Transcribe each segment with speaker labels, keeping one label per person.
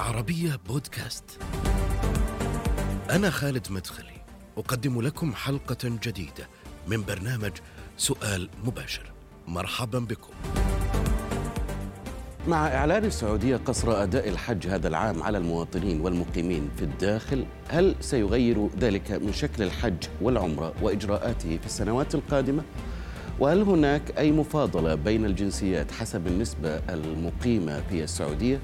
Speaker 1: العربية بودكاست. أنا خالد مدخلي، أقدم لكم حلقة جديدة من برنامج سؤال مباشر. مرحبا بكم.
Speaker 2: مع إعلان السعودية قصر أداء الحج هذا العام على المواطنين والمقيمين في الداخل هل سيغير ذلك من شكل الحج والعمرة وإجراءاته في السنوات القادمة؟ وهل هناك أي مفاضلة بين الجنسيات حسب النسبة المقيمة في السعودية؟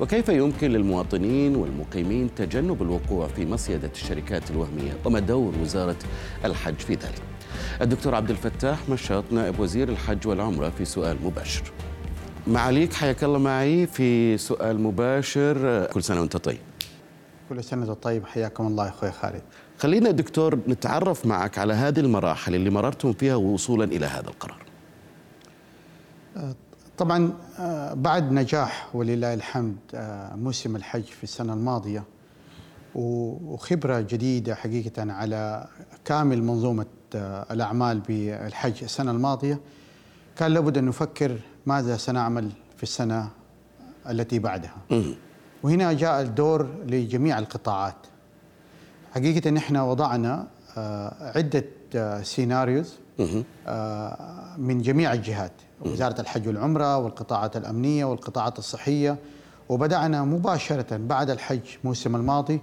Speaker 2: وكيف يمكن للمواطنين والمقيمين تجنب الوقوع في مصيدة الشركات الوهمية وما دور وزارة الحج في ذلك؟ الدكتور عبد الفتاح مشاط نائب وزير الحج والعمرة في سؤال مباشر. معاليك حياك الله معي في سؤال مباشر. كل سنة وأنت طيب.
Speaker 3: كل سنة وأنت طيب حياكم الله أخوي خالد.
Speaker 2: خلينا دكتور نتعرف معك على هذه المراحل اللي مررتم فيها وصولا إلى هذا القرار.
Speaker 3: طبعا آه، بعد نجاح ولله الحمد آه، موسم الحج في السنة الماضية وخبرة جديدة حقيقة على كامل منظومة آه، الأعمال بالحج السنة الماضية كان لابد أن نفكر ماذا سنعمل في السنة التي بعدها. وهنا جاء الدور لجميع القطاعات. حقيقة نحن وضعنا عدة سيناريوز من جميع الجهات. وزارة الحج والعمرة والقطاعات الأمنية والقطاعات الصحية. وبدأنا مباشرة بعد الحج موسم الماضي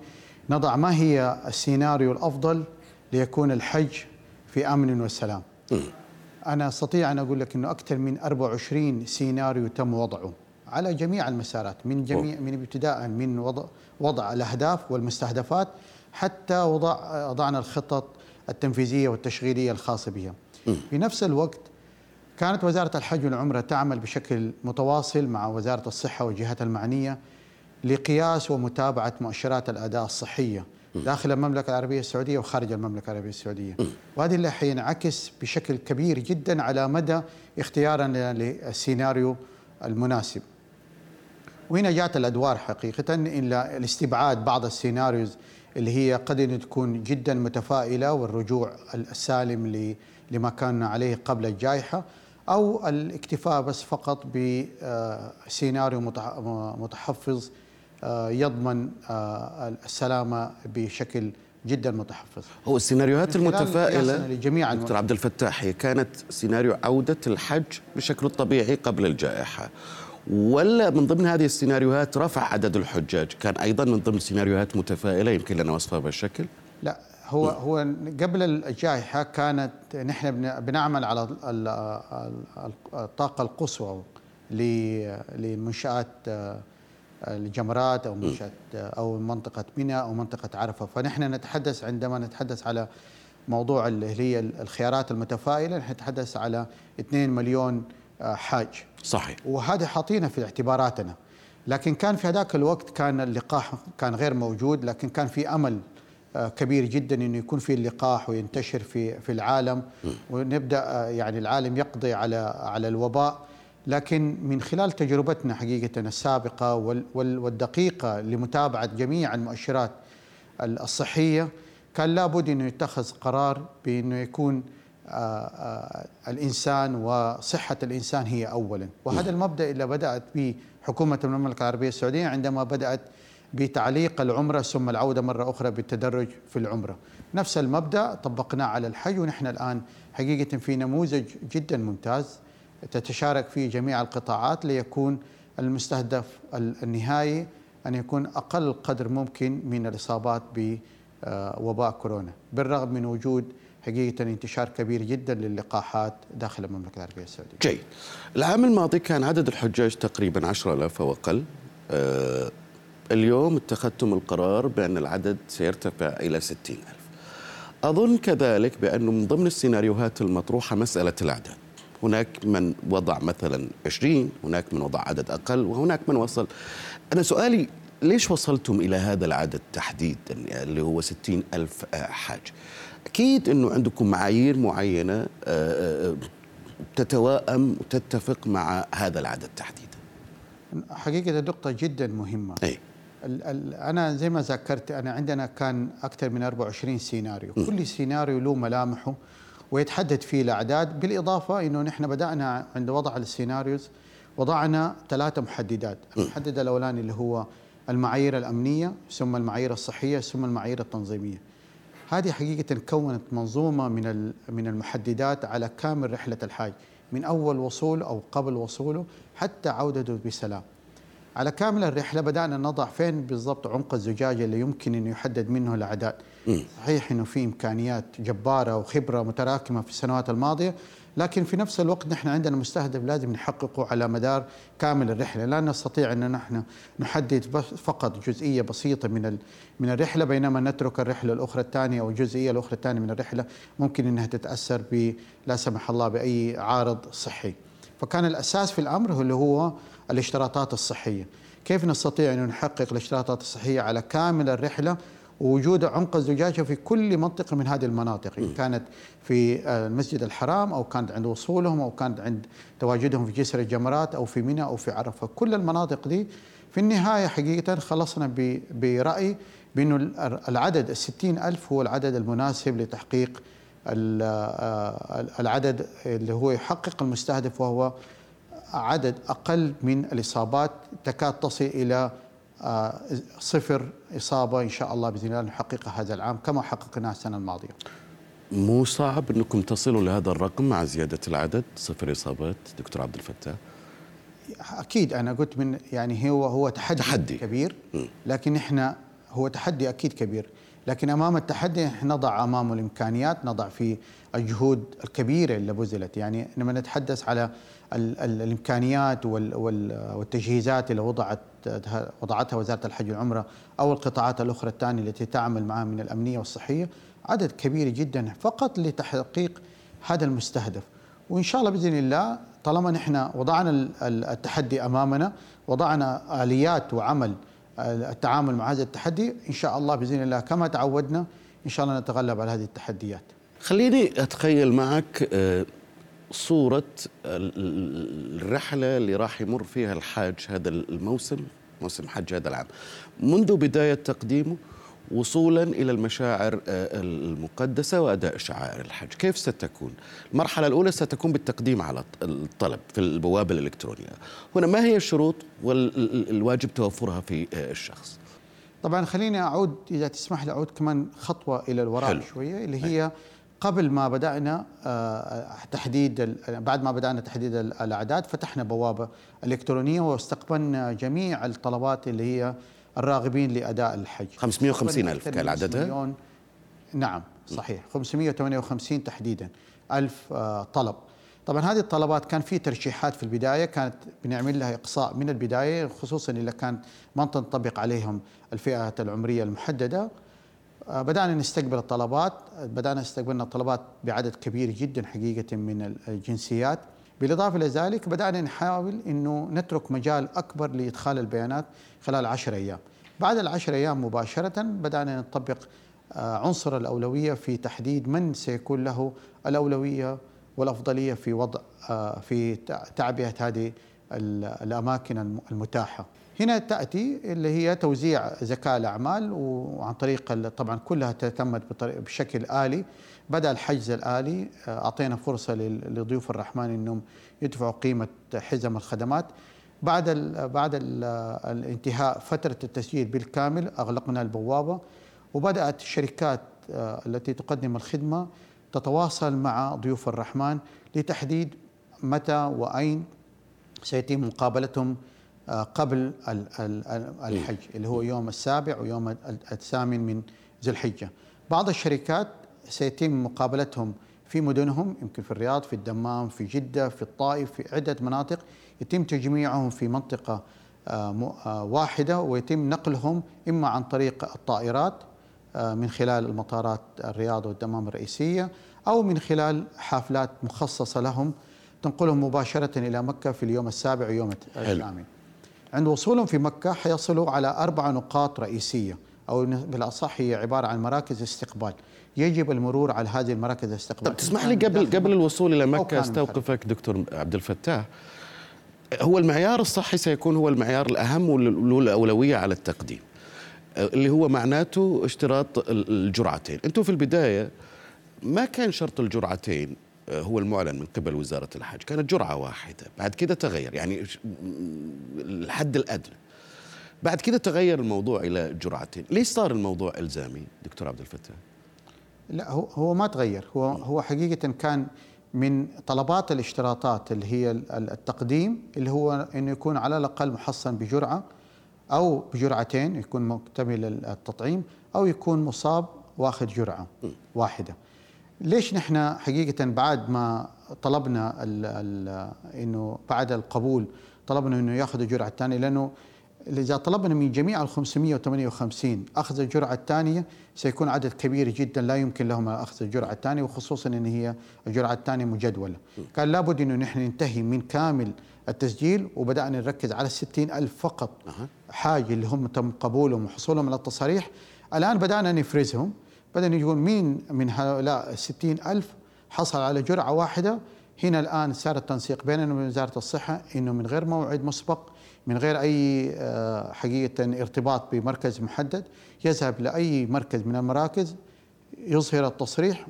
Speaker 3: نضع ما هي السيناريو الأفضل ليكون الحج في أمن وسلام. أنا أستطيع أن أقول لك أنه أكثر من 24 سيناريو تم وضعه على جميع المسارات من جميع من ابتداء من وضع وضع الأهداف والمستهدفات حتى وضع وضعنا الخطط التنفيذية والتشغيلية الخاصة بها في نفس الوقت كانت وزارة الحج والعمرة تعمل بشكل متواصل مع وزارة الصحة والجهات المعنية لقياس ومتابعة مؤشرات الأداء الصحية داخل المملكة العربية السعودية وخارج المملكة العربية السعودية. وهذه اللي حينعكس بشكل كبير جدا على مدى اختيارنا للسيناريو المناسب. وهنا جاءت الأدوار حقيقة؟ إلى الاستبعاد بعض السيناريوز اللي هي قد أن تكون جدا متفائلة والرجوع السالم لما كان عليه قبل الجائحة. أو الاكتفاء بس فقط بسيناريو متحفظ آه، يضمن آه، السلامة بشكل جدا متحفظ.
Speaker 2: هو السيناريوهات المتفائلة لجميع دكتور عبد الفتاح هي كانت سيناريو عودة الحج بشكل الطبيعي قبل الجائحة ولا من ضمن هذه السيناريوهات رفع عدد الحجاج؟ كان أيضا من ضمن سيناريوهات متفائلة يمكن لنا وصفها بهالشكل
Speaker 3: لا هو هو قبل الجائحه كانت نحن بنعمل على الطاقة القصوى لمنشآت الجمرات أو منشآت أو منطقة منى أو منطقة عرفة. فنحن نتحدث عندما نتحدث على موضوع اللي هي الخيارات المتفائلة نحن نتحدث على 2 مليون آه، حاج.
Speaker 2: صحيح.
Speaker 3: وهذا حاطينه في اعتباراتنا. لكن كان في هذاك الوقت كان اللقاح كان غير موجود لكن كان في أمل كبير جدا إنه يكون في اللقاح وينتشر في في العالم ونبدأ آه، يعني العالم يقضي على على الوباء. لكن من خلال تجربتنا حقيقة السابقة والدقيقة لمتابعة جميع المؤشرات الصحية كان لابد إنه يتخذ قرار بإنه يكون آه، الإنسان وصحة الإنسان هي اولا. وهذا المبدأ اللي بدأت به حكومة المملكة العربية السعودية عندما بدأت بتعليق العمرة ثم العودة مرة أخرى بالتدرج في العمرة. نفس المبدأ طبقناه على الحج ونحن الآن حقيقة في نموذج جدا ممتاز تتشارك فيه جميع القطاعات ليكون المستهدف النهائي أن يكون أقل قدر ممكن من الإصابات بوباء كورونا بالرغم من وجود حقيقة انتشار كبير جدا للقاحات داخل المملكة العربية السعودية.
Speaker 2: جيد. العام الماضي كان عدد الحجاج تقريبا 10000 أو أقل. أه اليوم اتخذتم القرار بأن العدد سيرتفع إلى ستين ألف. أظن كذلك بأنه من ضمن السيناريوهات المطروحة مسألة الأعداد. هناك من وضع مثلا 20 هناك من وضع عدد أقل وهناك من وصل. أنا سؤالي ليش وصلتم إلى هذا العدد تحديدا؟ اللي هو 60 ألف حاج. أكيد أنه عندكم معايير معينة آه، آه، تتوائم وتتفق مع هذا العدد تحديدا.
Speaker 3: حقيقة نقطة جدا مهمة.
Speaker 2: أي.
Speaker 3: أنا زي ما ذكرت أنا عندنا كان أكثر من 24 سيناريو. كل سيناريو له ملامحه ويتحدد فيه الأعداد بالإضافة إنه نحن بدأنا عند وضع السيناريوز وضعنا ثلاثة محددات المحدد الأولاني اللي هو المعايير الأمنية ثم المعايير الصحية ثم المعايير التنظيمية. هذه حقيقة كونت منظومة من من المحددات على كامل رحلة الحاج من أول وصول أو قبل وصوله حتى عودته بسلام. على كامل الرحلة بدأنا نضع فين بالضبط عمق الزجاجه اللي يمكن إنه يحدد منه الأعداد. صحيح إنه في إمكانيات جبارة وخبرة متراكمة في السنوات الماضية لكن في نفس الوقت نحن عندنا مستهدف لازم نحققه على مدار كامل الرحلة، لا نستطيع إن نحن نحدد فقط جزئية بسيطة من من الرحلة بينما نترك الرحلة الأخرى الثانية أو الجزئية الأخرى الثانية من الرحلة ممكن إنها تتأثر ب لا سمح الله بأي عارض صحي. فكان الأساس في الأمر اللي هو الاشتراطات الصحية. كيف نستطيع أن نحقق الاشتراطات الصحية على كامل الرحلة ووجود عمق الزجاجة في كل منطقة من هذه المناطق؟ إن كانت في المسجد الحرام أو كانت عند وصولهم أو كانت عند تواجدهم في جسر الجمرات أو في منى أو في عرفة. كل المناطق دي في النهاية حقيقة خلصنا برأي بأنه العدد الستين ألف هو العدد المناسب لتحقيق العدد اللي هو يحقق المستهدف وهو عدد أقل من الإصابات تكاد تصل إلى آه، صفر إصابة إن شاء الله بإذن الله نحققها هذا العام كما حققناها السنة الماضية.
Speaker 2: مو صعب أنكم تصلوا لهذا الرقم مع زيادة العدد صفر إصابات دكتور عبد الفتاح.
Speaker 3: أكيد أنا قلت من يعني هو هو تحدي, تحدي. كبير لكن إحنا هو تحدي أكيد كبير. لكن أمام التحدي نضع امامه الإمكانيات نضع في الجهود الكبيرة اللي بذلت. يعني لما نتحدث على ال ال الإمكانيات وال وال والتجهيزات اللي وضعت وضعتها وزارة الحج والعمرة أو القطاعات الأخرى الثانية التي تعمل معها من الأمنية والصحية عدد كبير جدا فقط لتحقيق هذا المستهدف. وإن شاء الله بإذن الله طالما نحن وضعنا التحدي أمامنا وضعنا آليات وعمل التعامل مع هذا التحدي إن شاء الله بإذن الله كما تعودنا إن شاء الله نتغلب على هذه التحديات.
Speaker 2: خليني أتخيل معك آه، صورة الرحلة اللي راح يمر فيها الحاج هذا الموسم موسم حج هذا العام منذ بداية تقديمه وصولا إلى المشاعر آه، المقدسة وأداء شعائر الحج، كيف ستكون؟ المرحلة الأولى ستكون بالتقديم على الطلب في البوابة الإلكترونية. هنا ما هي الشروط والواجب توفرها في آه، الشخص؟
Speaker 3: طبعا خليني أعود إذا تسمح لي أعود كمان خطوة إلى الوراء حلو. شوية اللي هي قبل ما بدأنا آه، تحديد بعد ما بدأنا تحديد الأعداد فتحنا بوابة إلكترونية واستقبلنا جميع الطلبات اللي هي الراغبين لأداء الحج.
Speaker 2: 550 ألف كان عددها
Speaker 3: نعم صحيح. 558 تحديدا. ألف آه، طلب. طبعا هذه الطلبات كان في ترشيحات في البداية كانت بنعمل لها إقصاء من البداية خصوصا إذا كانت ما تنطبق عليهم الفئات العمرية المحددة. آه، بدأنا نستقبل الطلبات. بدأنا استقبلنا الطلبات بعدد كبير جدا حقيقة من الجنسيات. بالاضافه إلى ذلك بدانا نحاول انه نترك مجال اكبر لادخال البيانات خلال 10 أيام. بعد العشر أيام مباشره بدانا نطبق آه، عنصر الاولويه في تحديد من سيكون له الاولويه والافضليه في وضع آه، في تعبئه هذه الاماكن المتاحه. هنا تأتي اللي هي توزيع زكاه الأعمال وعن طريق طبعا كلها تتمت بشكل آلي. بدأ الحجز الآلي آه، أعطينا فرصة لضيوف الرحمن إنهم يدفعوا قيمة حزم الخدمات. بعد بعد ال الانتهاء فترة التسجيل بالكامل أغلقنا البوابة وبدأت الشركات آه، التي تقدم الخدمة تتواصل مع ضيوف الرحمن لتحديد متى وأين سيتم مقابلتهم قبل الحج اللي هو يوم السابع ويوم الثامن من ذي الحجة. بعض الشركات سيتم مقابلتهم في مدنهم يمكن في الرياض في الدمام في جدة في الطائف في عدة مناطق يتم تجميعهم في منطقة آه، آه، واحدة ويتم نقلهم إما عن طريق الطائرات آه، من خلال المطارات الرياض والدمام الرئيسية أو من خلال حافلات مخصصة لهم تنقلهم مباشرة إلى مكة في اليوم السابع ويوم الثامن. عند وصولهم في مكة حيصلوا على أربع نقاط رئيسية أو بالأصح هي عبارة عن مراكز استقبال. يجب المرور على هذه المراكز الاستقبال
Speaker 2: طب تسمح لي قبل قبل الوصول إلى مكة أستوقفك دكتور عبد الفتاح. هو المعيار الصحي سيكون هو المعيار الأهم وله الاولويه على التقديم اللي هو معناته اشتراط الجرعتين. أنتم في البداية ما كان شرط الجرعتين هو المعلن من قبل وزارة الحج. كانت جرعة واحدة. بعد كده تغير. يعني الحد الأدنى. بعد كده تغير الموضوع إلى جرعتين. ليش صار الموضوع إلزامي دكتور عبد الفتاح؟
Speaker 3: لا هو هو ما تغير. هو هو حقيقة كان من طلبات الاشتراطات اللي هي التقديم اللي هو إنه يكون على الأقل محصن بجرعة أو بجرعتين يكون مكتمل التطعيم أو يكون مصاب واخذ جرعة واحدة. ليش نحن حقيقة بعد ما طلبنا ال ال إنه بعد القبول طلبنا إنه ياخذ الجرعة الثانية؟ لأنه إذا طلبنا من جميع ال 558 أخذ الجرعة الثانية سيكون عدد كبير جدا لا يمكن لهم أخذ الجرعة الثانية وخصوصا إن هي الجرعة الثانية مجدولة. كان لابد إنه نحن ننتهي من كامل التسجيل وبدأنا نركز على الستين ألف فقط حاجة اللي هم تم قبولهم وحصولهم على التصاريح الآن بدأنا نفرزهم. بدأنا نقول مين من هؤلاء الستين ألف حصل على جرعة واحدة؟ هنا الآن صار التنسيق بيننا وبين وزارة الصحة أنه من غير موعد مسبق من غير أي آه، حقيقة ارتباط بمركز محدد يذهب لأي مركز من المراكز يظهر التصريح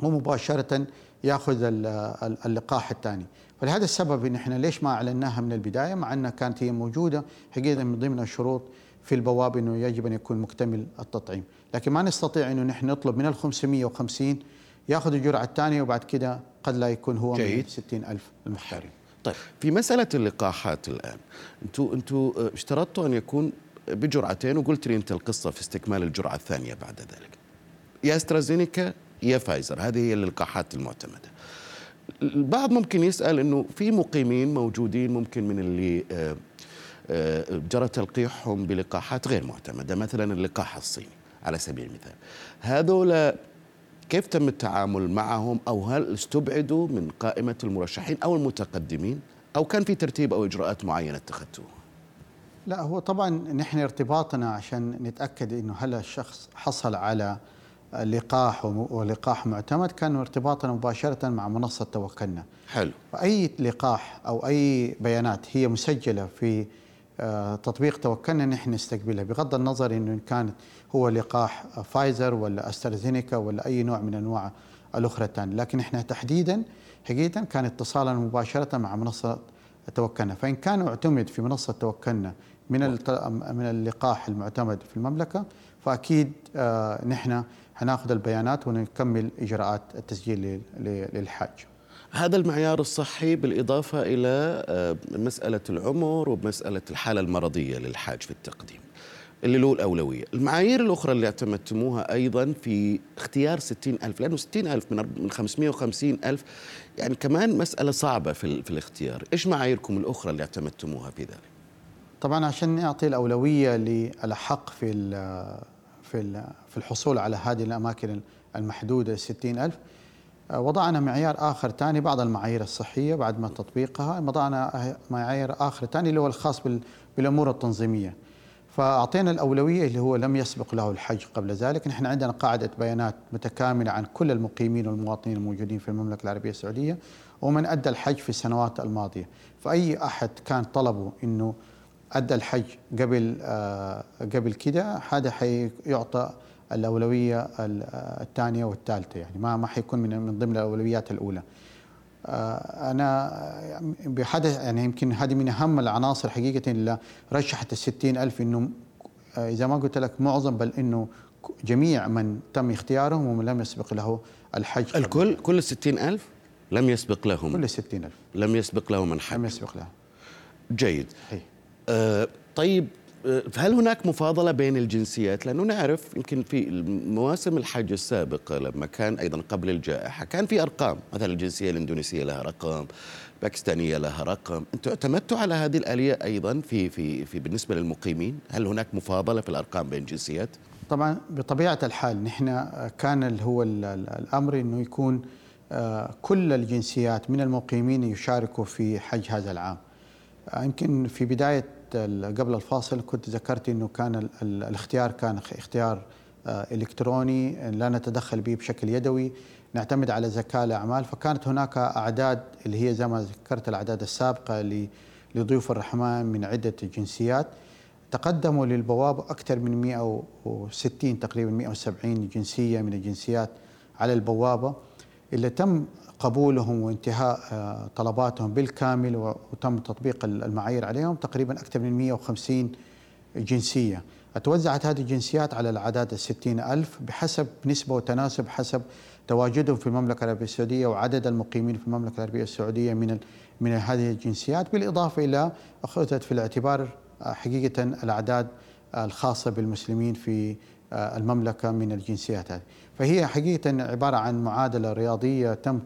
Speaker 3: ومباشرة يأخذ اللقاح الثاني. فلهذا السبب إن إحنا ليش ما أعلناها من البداية؟ مع إنها كانت هي موجودة حقيقة من ضمن الشروط في البوابه إنه يجب أن يكون مكتمل التطعيم، لكن ما نستطيع إنه نحن نطلب من ال 550 ياخذ الجرعة الثانية وبعد كده قد لا يكون هو جيد. من 60 ألف المختارين.
Speaker 2: طيب في مسألة اللقاحات الآن أنتم أنتم اشترطتوا أن يكون بجرعتين وقلت لي أنت القصة في استكمال الجرعة الثانية بعد ذلك. يا أسترازينيكا يا فايزر هذه هي اللقاحات المعتمدة. البعض ممكن يسأل إنه في مقيمين موجودين ممكن من اللي آه، آه، جرى تلقيحهم بلقاحات غير معتمدة مثلا اللقاح الصيني على سبيل المثال هذول كيف تم التعامل معهم أو هل استبعدوا من قائمة المرشحين أو المتقدمين أو كان في ترتيب أو إجراءات معينة اتخذتوها
Speaker 3: لا هو طبعا نحن ارتباطنا عشان نتأكد إنه هل الشخص حصل على لقاح ولقاح معتمد كان ارتباطنا مباشرة مع منصة توكلنا.
Speaker 2: حلو.
Speaker 3: اي لقاح أو أي بيانات هي مسجلة في آه، تطبيق توكلنا نحن نستقبلها بغض النظر إنه كانت هو لقاح فايزر ولا أسترازينيكا ولا أي نوع من أنواع الأخرى الثانية، لكن إحنا تحديدا حقيقه كان اتصالنا مباشرة مع منصة توكلنا، فإن كان اعتمد في منصة توكلنا من من اللقاح المعتمد في المملكة فأكيد آه، نحن حناخذ البيانات ونكمل إجراءات التسجيل للحاج.
Speaker 2: هذا المعيار الصحي بالإضافة إلى آه، مسألة العمر ومسألة الحالة المرضية للحاج في التقديم. اللي له الأولوية. المعايير الأخرى اللي اعتمدتموها أيضا في اختيار ستين ألف لأنه ستين ألف من خمسمائة وخمسين ألف يعني كمان مسألة صعبة في, الاختيار. إيش معاييركم الأخرى اللي اعتمدتموها في ذلك؟
Speaker 3: طبعا عشان نعطي الأولوية للحق في في في الحصول على هذه الأماكن المحدودة ستين ألف وضعنا معيار آخر ثاني بعض المعايير الصحية بعد ما تطبيقها وضعنا معايير آخر ثاني اللي هو الخاص بالأمور التنظيمية. فأعطينا الأولوية اللي هو لم يسبق له الحج قبل ذلك. نحن عندنا قاعدة بيانات متكاملة عن كل المقيمين والمواطنين الموجودين في المملكة العربية السعودية ومن أدى الحج في السنوات الماضية. فأي أحد كان طلبه أنه أدى الحج قبل آه قبل كده هذا حيعطى الأولوية الثانية والثالثة يعني ما ما حيكون من من ضمن الأولويات الأولى. آه، أنا بحدث يعني يمكن هذه من أهم العناصر حقيقة اللي رشحت ال ألف إنه آه، إذا ما قلت لك معظم بل إنه جميع من تم اختيارهم ومن لم يسبق له الحج.
Speaker 2: الكل كل ال ألف لم يسبق لهم.
Speaker 3: كل ال ألف.
Speaker 2: لم يسبق لهم الحج.
Speaker 3: لم يسبق لهم
Speaker 2: جيد. آه طيب هل هناك مفاضلة بين الجنسيات؟ لأنه نعرف يمكن في مواسم الحج السابقة لما كان أيضا قبل الجائحة كان في أرقام مثلا الجنسية الإندونيسية لها رقم باكستانية لها رقم أنتم اعتمدتوا على هذه الآلية أيضا في, في, في بالنسبة للمقيمين هل هناك مفاضلة في الأرقام بين الجنسيات؟
Speaker 3: طبعا بطبيعة الحال نحن كان هو الأمر أنه يكون آه، كل الجنسيات من المقيمين يشاركوا في حج هذا العام آه، يمكن في بداية قبل الفاصل كنت ذكرت إنه كان الاختيار كان اختيار آه، إلكتروني لا نتدخل به بشكل يدوي نعتمد على ذكاء الأعمال. فكانت هناك أعداد اللي هي زي ما ذكرت الأعداد السابقة لضيوف الرحمن من عدة جنسيات. تقدموا للبوابه أكثر من 160 تقريبا 170 جنسية من الجنسيات على البوابة. اللي تم قبولهم وانتهاء آه، طلباتهم بالكامل وتم تطبيق المعايير عليهم تقريبا أكثر من 150 جنسية. توزعت هذه الجنسيات على الأعداد الستين ألف بحسب نسبة وتناسب حسب تواجدهم في المملكة العربية السعودية وعدد المقيمين في المملكة العربية السعودية من من هذه الجنسيات. بالإضافة إلى أخذت في الاعتبار حقيقة الأعداد الخاصة بالمسلمين في المملكة من الجنسيات هذه. فهي حقيقة عبارة عن معادلة رياضية تم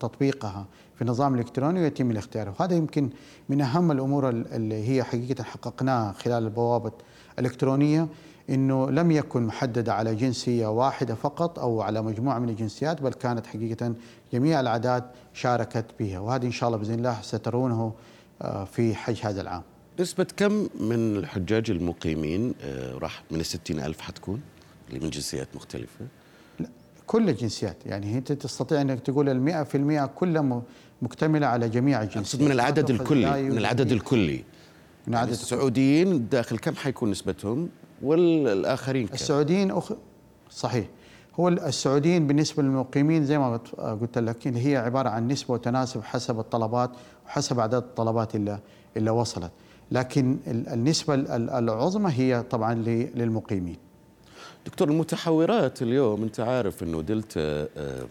Speaker 3: تطبيقها في النظام الإلكتروني ويتم الاختيار. وهذا يمكن من أهم الأمور اللي هي حقيقة حققناها خلال البوابة الإلكترونية إنه لم يكن محددة على جنسية واحدة فقط أو على مجموعة من الجنسيات بل كانت حقيقة جميع الأعداد شاركت بها. وهذه إن شاء الله بإذن الله سترونه آه، في حج هذا العام.
Speaker 2: نسبة كم من الحجاج المقيمين آه، راح من الستين ألف حتكون؟ اللي من جنسيات مختلفة؟
Speaker 3: لا كل الجنسيات. يعني انت تستطيع أنك تقول المئة في المئة كلها مكتملة على جميع الجنسيات.
Speaker 2: من العدد الكلي من العدد الكلي. من عدد يعني السعوديين داخل كم حيكون نسبتهم؟ والآخرين كم؟
Speaker 3: السعوديين أخ... صحيح. هو السعوديين بالنسبة للمقيمين زي ما قلت لك هي عبارة عن نسبة وتناسب حسب الطلبات وحسب اعداد الطلبات اللي اللي وصلت. لكن النسبة العظمى هي طبعا للمقيمين.
Speaker 2: دكتور المتحورات اليوم أنت عارف إنه دلتا آه،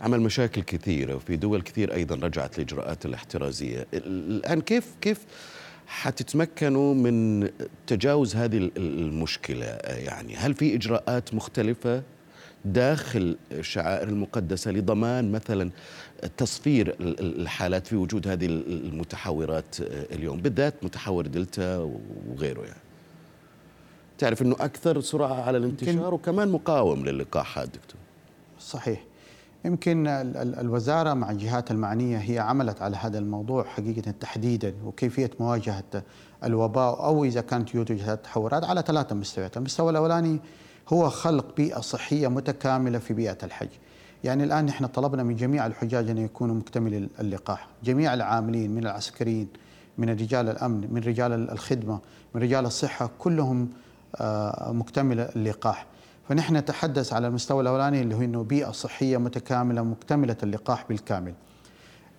Speaker 2: عمل مشاكل كثيرة وفي دول كثير أيضا رجعت الاجراءات الاحترازية. الآن كيف كيف حتتمكنوا من تجاوز هذه المشكلة؟ يعني هل في إجراءات مختلفة؟ داخل الشعائر المقدسة لضمان مثلا تصفير الحالات في وجود هذه المتحورات اليوم بالذات متحور دلتا وغيره يعني. تعرف أنه أكثر سرعة على الانتشار وكمان مقاوم للقاحات دكتور.
Speaker 3: صحيح. يمكن الوزارة مع الجهات المعنية هي عملت على هذا الموضوع حقيقة تحديدا وكيفية مواجهة الوباء أو إذا كانت يوجد تحورات على ثلاثة مستويات، المستوى الأولاني هو خلق بيئة صحية متكاملة في بيئة الحج. يعني الآن نحن طلبنا من جميع الحجاج أن يكونوا مكتملي اللقاح، جميع العاملين من العسكريين من رجال الأمن، من رجال الخدمة، من رجال الصحة كلهم آه، مكتمل اللقاح. فنحن نتحدث على المستوى الأولاني اللي هو إنه بيئة صحية متكاملة مكتملة اللقاح بالكامل.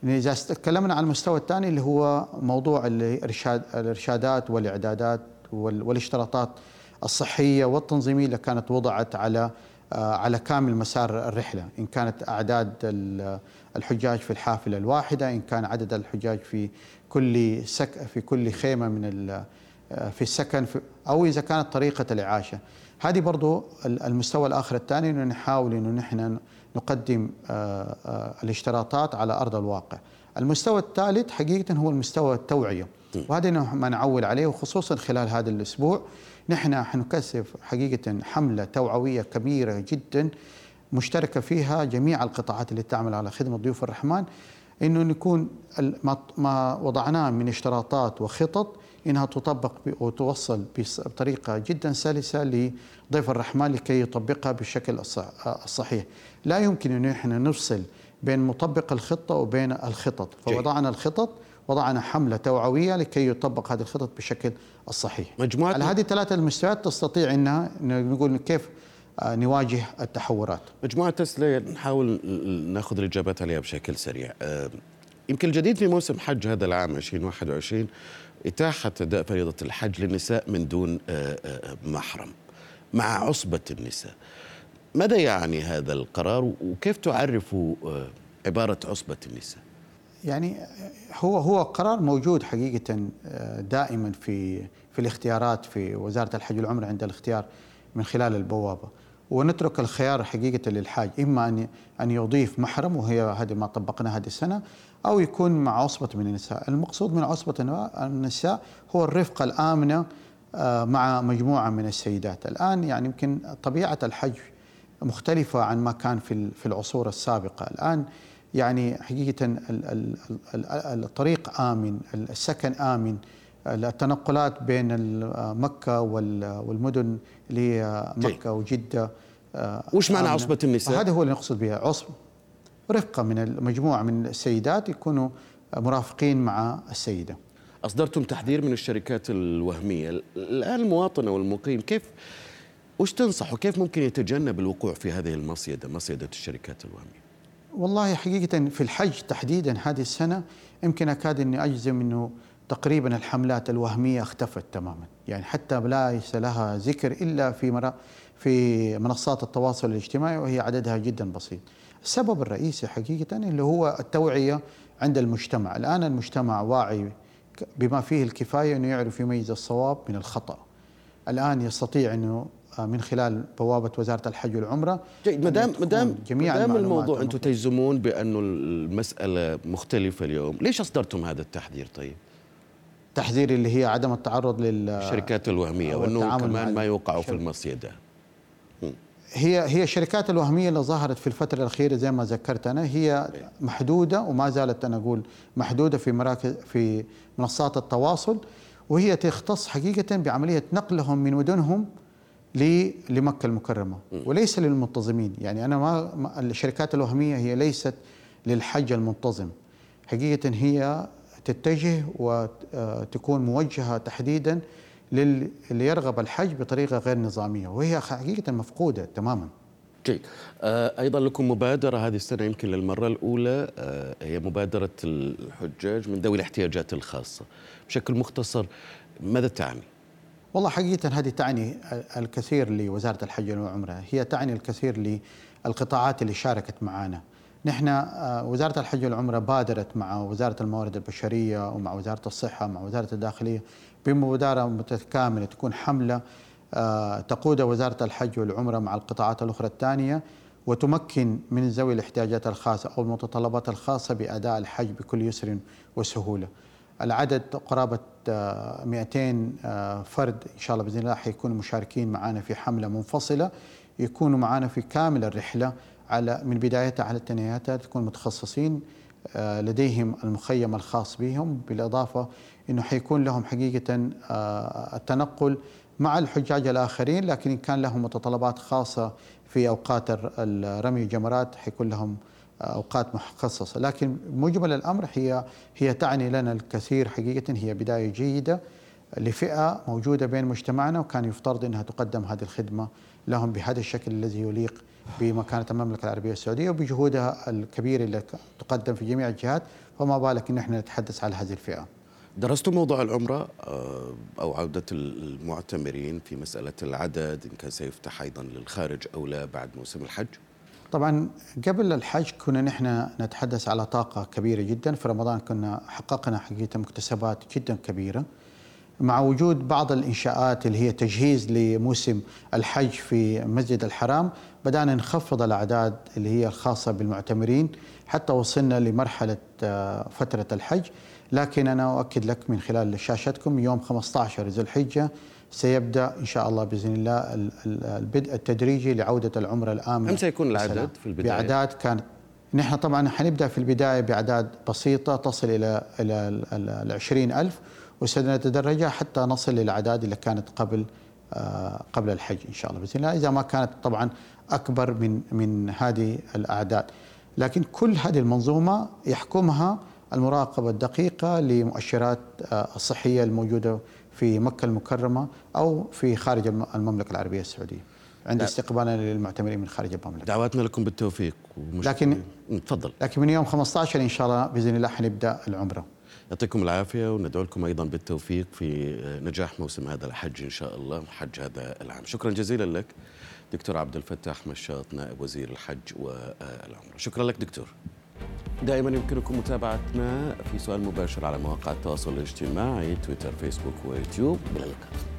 Speaker 3: إذا تكلمنا عن المستوى الثاني اللي هو موضوع الارشاد الإرشادات والإعدادات والاشتراطات الصحية والتنظيمية اللي كانت وضعت على آه، على كامل مسار الرحلة. إن كانت أعداد الحجاج في الحافلة الواحدة إن كان عدد الحجاج في كل سك في كل خيمة من آه، في السكن أو إذا كانت طريقة الإعاشة. هذه برضو المستوى الآخر الثاني أنه نحاول أنه نحن نقدم آه، الاشتراطات على أرض الواقع. المستوى الثالث حقيقة هو المستوى التوعية. وهذا ما نعول عليه وخصوصا خلال هذا الأسبوع نحن حنكثف حقيقة حملة توعوية كبيرة جدا مشتركة فيها جميع القطاعات اللي تعمل على خدمة ضيوف الرحمن إنه نكون ما وضعناه من اشتراطات وخطط إنها تطبق وتوصل بطريقة جدا سلسة لضيف الرحمن لكي يطبقها بالشكل الصحيح. لا يمكن إن إحنا نفصل بين مطبق الخطة وبين الخطط، فوضعنا الخطط وضعنا حملة توعوية لكي يطبق هذه الخطط بالشكل الصحيح. مجموعة على هذه الثلاثة المستويات تستطيع انها نقول كيف آه، نواجه التحورات.
Speaker 2: مجموعة تسلا نحاول نأخذ الإجابات عليها بشكل سريع. آه، يمكن الجديد في موسم حج هذا العام 2021 إتاحة أداء فريضة الحج للنساء من دون آه، محرم مع عصبة النساء ماذا يعني هذا القرار وكيف تعرف عبارة عصبة النساء
Speaker 3: يعني هو هو قرار موجود حقيقة دائما في في الاختيارات في وزارة الحج والعمرة عند الاختيار من خلال البوابة. ونترك الخيار حقيقة للحاج إما أن أن يضيف محرم وهي هذه ما طبقناه هذه السنة أو يكون مع عصبة من النساء. المقصود من عصبة النساء هو الرفقة الآمنة آه، مع مجموعة من السيدات. الآن يعني يمكن طبيعة الحج مختلفة عن ما كان في في العصور السابقة. الآن يعني حقيقة الطريق آمن السكن آمن. التنقلات بين مكة والمدن اللي هي مكة وجدة
Speaker 2: آه، وش معنى عصبة النساء؟
Speaker 3: هذا هو اللي نقصد بها عصبة رفقة من المجموعة من السيدات يكونوا مرافقين مع السيدة.
Speaker 2: أصدرتم تحذير من الشركات الوهمية. الآن المواطن أو المقيم كيف وش تنصح وكيف ممكن يتجنب الوقوع في هذه المصيدة مصيدة الشركات الوهمية؟
Speaker 3: والله حقيقة في الحج تحديدا هذه السنة يمكن أكاد أني أجزم أنه تقريبا الحملات الوهمية اختفت تماما. يعني حتى ليس لها ذكر إلا في مرا في منصات التواصل الاجتماعي وهي عددها جدا بسيط. السبب الرئيسي حقيقة اللي هو التوعية عند المجتمع. الآن المجتمع واعي بما فيه الكفاية إنه يعرف يميز الصواب من الخطأ. الآن يستطيع إنه من خلال بوابة وزارة الحج والعمرة.
Speaker 2: جيد. ما دام ما دام جميع الموضوع أنتم تجزمون بانه المسألة مختلفة اليوم ليش أصدرتم هذا التحذير طيب؟
Speaker 3: تحذير اللي هي عدم التعرض
Speaker 2: للشركات الوهمية وأنه كمان ما يوقعوا في المصيدة.
Speaker 3: هي هي الشركات الوهمية اللي ظهرت في الفترة الأخيرة زي ما ذكرت أنا هي محدودة وما زالت أنا أقول محدودة في مراكز في منصات التواصل وهي تختص حقيقة بعملية نقلهم من مدنهم لمكة المكرمة وليس للمنتظمين. يعني أنا ما الشركات الوهمية هي ليست للحج المنتظم. حقيقة هي تتجه وتكون موجهة تحديدا للي يرغب الحج بطريقة غير نظامية وهي حقيقة مفقودة تماما.
Speaker 2: جيد. آه، أيضا لكم مبادرة هذه السنة يمكن للمرة الأولى آه، هي مبادرة الحجاج من ذوي الاحتياجات الخاصة. بشكل مختصر ماذا تعني؟
Speaker 3: والله حقيقة هذه تعني الكثير لوزارة الحج والعمرة، هي تعني الكثير للقطاعات اللي شاركت معنا. نحن آه، وزارة الحج والعمرة بادرت مع وزارة الموارد البشرية ومع وزارة الصحة مع وزارة الداخلية بمبادرة متكاملة تكون حملة آه، تقود وزارة الحج والعمرة مع القطاعات الأخرى الثانية وتمكن من ذوي الاحتياجات الخاصة أو المتطلبات الخاصة بأداء الحج بكل يسر وسهولة العدد قرابة 200 آه، فرد إن شاء الله بإذن الله حيكونوا مشاركين معنا في حملة منفصلة. يكونوا معنا في كامل الرحلة على من بدايتها على تنهياتها تكون متخصصين آه، لديهم المخيم الخاص بهم. بالإضافة أنه حيكون لهم حقيقة آه، التنقل مع الحجاج الآخرين لكن إن كان لهم متطلبات خاصة في أوقات رمي الجمرات حيكون لهم أوقات مخصصة. لكن مجمل الأمر هي هي تعني لنا الكثير حقيقة هي بداية جيدة لفئة موجودة بين مجتمعنا وكان يفترض أنها تقدم هذه الخدمة لهم بهذا الشكل الذي يليق بمكانة المملكة العربية السعودية وبجهودها الكبيرة اللي تقدم في جميع الجهات. فما بالك إن إحنا نتحدث على هذه الفئة.
Speaker 2: درستم موضوع العمرة آه، أو عودة المعتمرين في مسألة العدد إن كان سيفتح أيضا للخارج أو لا بعد موسم الحج؟
Speaker 3: طبعا قبل الحج كنا نحن نتحدث على طاقة كبيرة جدا. في رمضان كنا حققنا حقيقة مكتسبات جدا كبيرة. مع وجود بعض الإنشاءات اللي هي تجهيز لموسم الحج في مسجد الحرام بدأنا نخفض الأعداد اللي هي الخاصة بالمعتمرين حتى وصلنا لمرحلة آه، فترة الحج. لكن أنا أؤكد لك من خلال شاشتكم يوم 15 ذو الحجة سيبدأ إن شاء الله بإذن الله البدء التدريجي لعودة العمرة الآمنة
Speaker 2: كم سيكون العدد في البداية؟
Speaker 3: بأعداد كانت نحن طبعا حنبدأ في البداية بأعداد بسيطة تصل إلى إلى ال 20000 وسنتدرج حتى نصل للاعداد اللي كانت قبل آه، قبل الحج إن شاء الله بإذن الله. إذا ما كانت طبعا أكبر من من هذه الأعداد. لكن كل هذه المنظومة يحكمها المراقبة الدقيقة لمؤشرات آه، الصحيه الموجودة في مكة المكرمة أو في خارج المملكة العربية السعودية. عند استقبالنا للمعتمرين من خارج المملكة.
Speaker 2: دعواتنا لكم بالتوفيق
Speaker 3: لكن
Speaker 2: تفضل.
Speaker 3: لكن من يوم 15 إن شاء الله بإذن الله حنبدأ العمرة.
Speaker 2: يعطيكم العافية وندعو لكم أيضا بالتوفيق في نجاح موسم هذا الحج إن شاء الله حج هذا العام. شكرا جزيلا لك دكتور عبد الفتاح مشاط نائب وزير الحج والعمرة. شكرا لك دكتور. دائما يمكنكم متابعتنا في سؤال مباشر على مواقع التواصل الاجتماعي تويتر فيسبوك ويوتيوب. إلى اللقاء.